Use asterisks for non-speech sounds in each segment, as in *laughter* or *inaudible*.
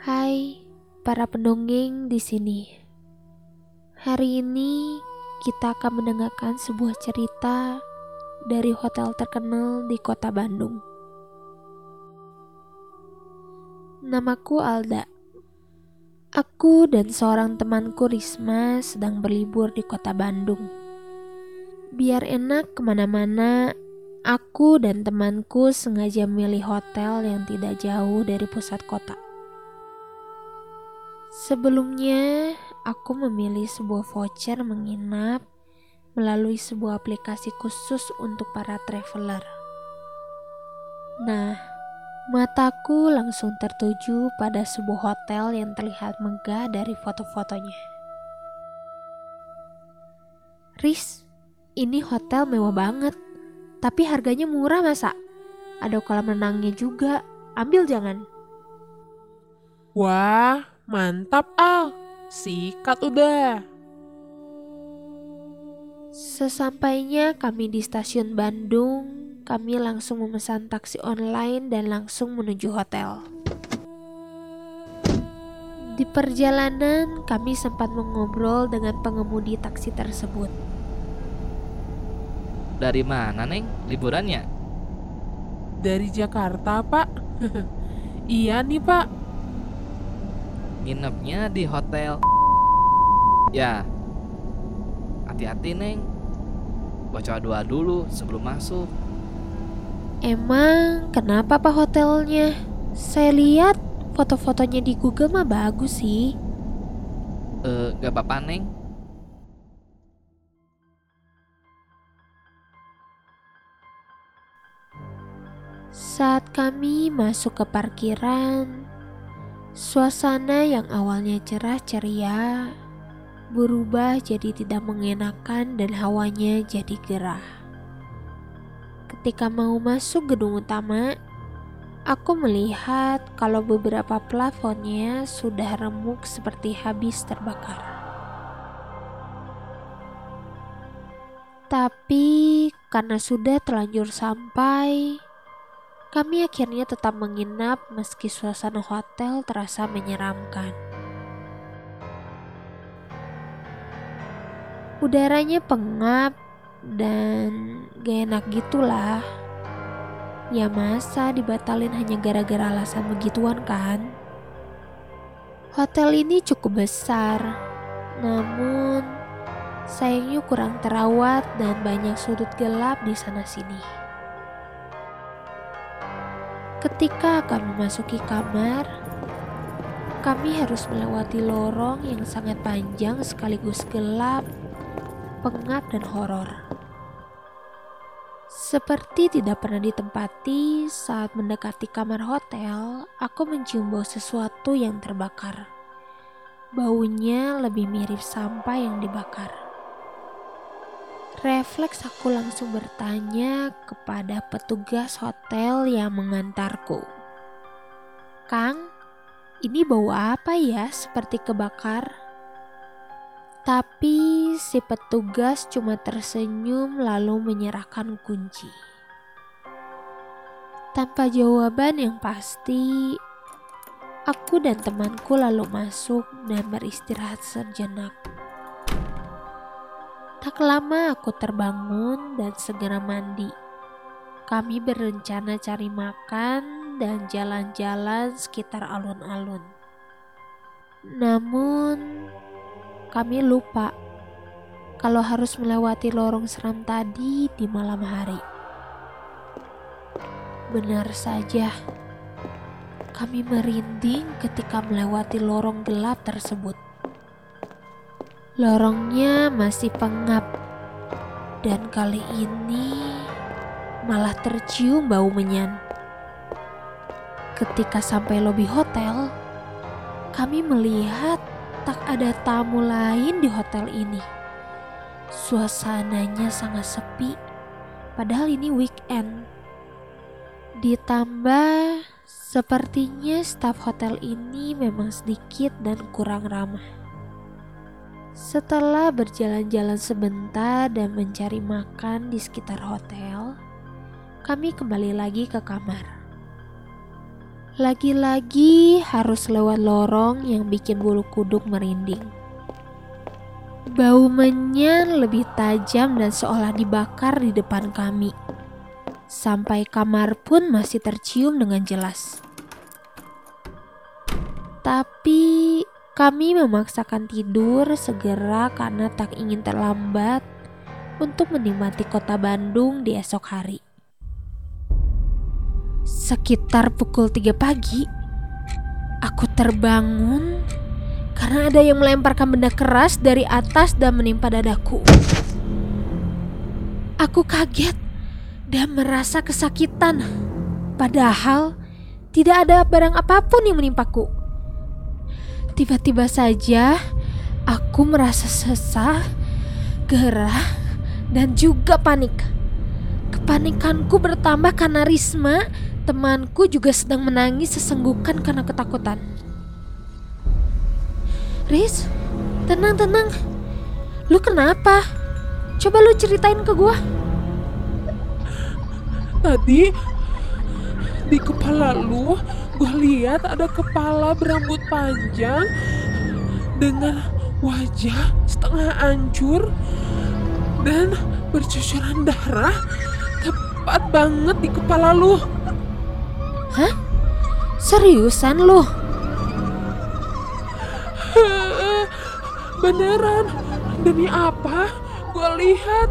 Hai, para pendongeng di sini. Hari ini kita akan mendengarkan sebuah cerita dari hotel terkenal di kota Bandung. Namaku Alda. Aku dan seorang temanku Risma sedang berlibur di kota Bandung. Biar enak ke mana-mana, aku dan temanku sengaja memilih hotel yang tidak jauh dari pusat kota. Sebelumnya, aku memilih sebuah voucher menginap melalui sebuah aplikasi khusus untuk para traveler. Nah, mataku langsung tertuju pada sebuah hotel yang terlihat megah dari foto-fotonya. Riz, ini hotel mewah banget, tapi harganya murah masa? Ada kolam renangnya juga, ambil jangan. Wah, Mantap Al, sikat udah. Sesampainya kami di stasiun Bandung, kami langsung memesan taksi online dan langsung menuju hotel. Di perjalanan, kami sempat mengobrol dengan pengemudi taksi tersebut. Dari mana, Neng? Liburannya? Dari Jakarta, Pak. *laughs* iya nih, Pak nginepnya di hotel ya hati-hati neng baca doa dulu sebelum masuk emang kenapa pak hotelnya saya lihat foto-fotonya di Google mah bagus sih eh gak apa-apa neng Saat kami masuk ke parkiran, Suasana yang awalnya cerah ceria berubah jadi tidak mengenakan dan hawanya jadi gerah. Ketika mau masuk gedung utama, aku melihat kalau beberapa plafonnya sudah remuk seperti habis terbakar. Tapi karena sudah terlanjur sampai, kami akhirnya tetap menginap meski suasana hotel terasa menyeramkan. Udaranya pengap dan gak enak gitulah. Ya masa dibatalin hanya gara-gara alasan begituan kan? Hotel ini cukup besar, namun sayangnya kurang terawat dan banyak sudut gelap di sana sini. Ketika akan memasuki kamar, kami harus melewati lorong yang sangat panjang sekaligus gelap, pengap, dan horor. Seperti tidak pernah ditempati saat mendekati kamar hotel, aku mencium bau sesuatu yang terbakar. Baunya lebih mirip sampah yang dibakar. Refleks aku langsung bertanya kepada petugas hotel yang mengantarku. Kang, ini bau apa ya seperti kebakar? Tapi si petugas cuma tersenyum lalu menyerahkan kunci. Tanpa jawaban yang pasti, aku dan temanku lalu masuk dan beristirahat sejenak. Tak lama aku terbangun dan segera mandi. Kami berencana cari makan dan jalan-jalan sekitar alun-alun. Namun, kami lupa kalau harus melewati lorong seram tadi di malam hari. Benar saja, kami merinding ketika melewati lorong gelap tersebut. Lorongnya masih pengap, dan kali ini malah tercium bau menyan. Ketika sampai lobi hotel, kami melihat tak ada tamu lain di hotel ini. Suasananya sangat sepi, padahal ini weekend. Ditambah, sepertinya staf hotel ini memang sedikit dan kurang ramah. Setelah berjalan-jalan sebentar dan mencari makan di sekitar hotel, kami kembali lagi ke kamar. Lagi-lagi harus lewat lorong yang bikin bulu kuduk merinding. Bau menyan lebih tajam dan seolah dibakar di depan kami. Sampai kamar pun masih tercium dengan jelas. Tapi kami memaksakan tidur segera karena tak ingin terlambat untuk menikmati kota Bandung di esok hari. Sekitar pukul 3 pagi, aku terbangun karena ada yang melemparkan benda keras dari atas dan menimpa dadaku. Aku kaget dan merasa kesakitan, padahal tidak ada barang apa pun yang menimpaku. Tiba-tiba saja aku merasa sesah, gerah, dan juga panik. Kepanikanku bertambah karena Risma, temanku juga sedang menangis sesenggukan karena ketakutan. Riz, tenang-tenang. Lu kenapa? Coba lu ceritain ke gua. Tadi di kepala lu gue lihat ada kepala berambut panjang dengan wajah setengah hancur dan bercucuran darah tepat banget di kepala lu. Hah? Seriusan lu? Beneran, demi apa? Gue lihat.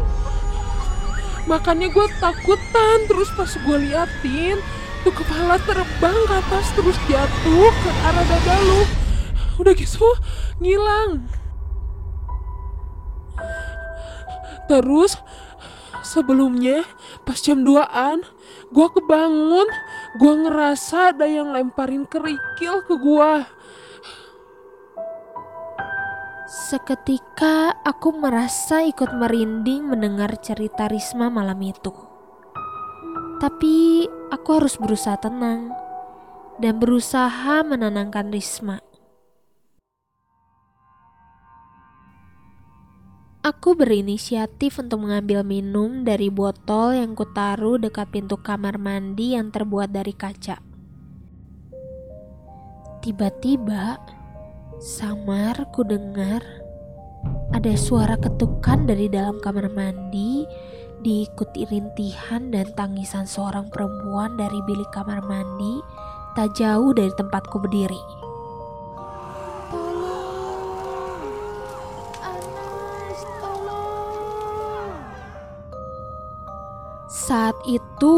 Makanya gue takutan terus pas gue liatin tuh kepala terbang ke atas terus jatuh ke arah dada lu. Udah gitu ngilang. Terus sebelumnya pas jam 2an gua kebangun, gua ngerasa ada yang lemparin kerikil ke gua. Seketika aku merasa ikut merinding mendengar cerita Risma malam itu. Tapi aku harus berusaha tenang dan berusaha menenangkan Risma. Aku berinisiatif untuk mengambil minum dari botol yang kutaruh dekat pintu kamar mandi yang terbuat dari kaca. Tiba-tiba, samar ku dengar ada suara ketukan dari dalam kamar mandi diikuti rintihan dan tangisan seorang perempuan dari bilik kamar mandi tak jauh dari tempatku berdiri. Saat itu,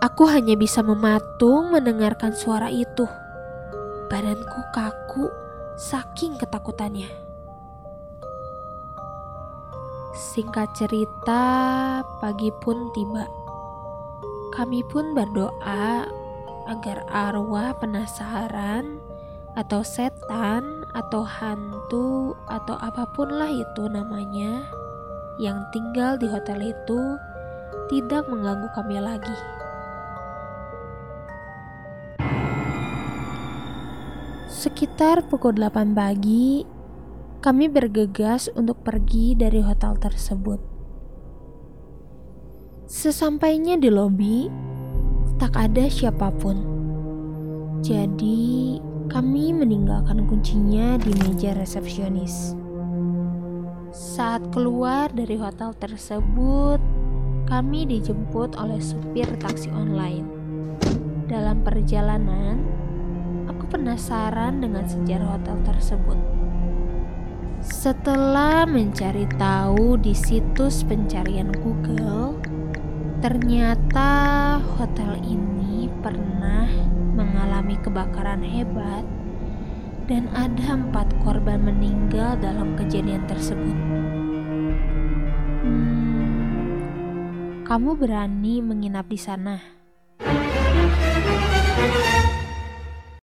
aku hanya bisa mematung mendengarkan suara itu. Badanku kaku saking ketakutannya. Singkat cerita, pagi pun tiba. Kami pun berdoa agar arwah penasaran atau setan atau hantu atau apa pun lah itu namanya yang tinggal di hotel itu tidak mengganggu kami lagi. Sekitar pukul 8 pagi, kami bergegas untuk pergi dari hotel tersebut. Sesampainya di lobi, tak ada siapa pun. Jadi, kami meninggalkan kuncinya di meja resepsionis. Saat keluar dari hotel tersebut, kami dijemput oleh supir taksi online. Dalam perjalanan, aku penasaran dengan sejarah hotel tersebut. Setelah mencari tahu di situs pencarian Google, ternyata hotel ini pernah mengalami kebakaran hebat dan ada empat korban meninggal dalam kejadian tersebut. Hmm, kamu berani menginap di sana?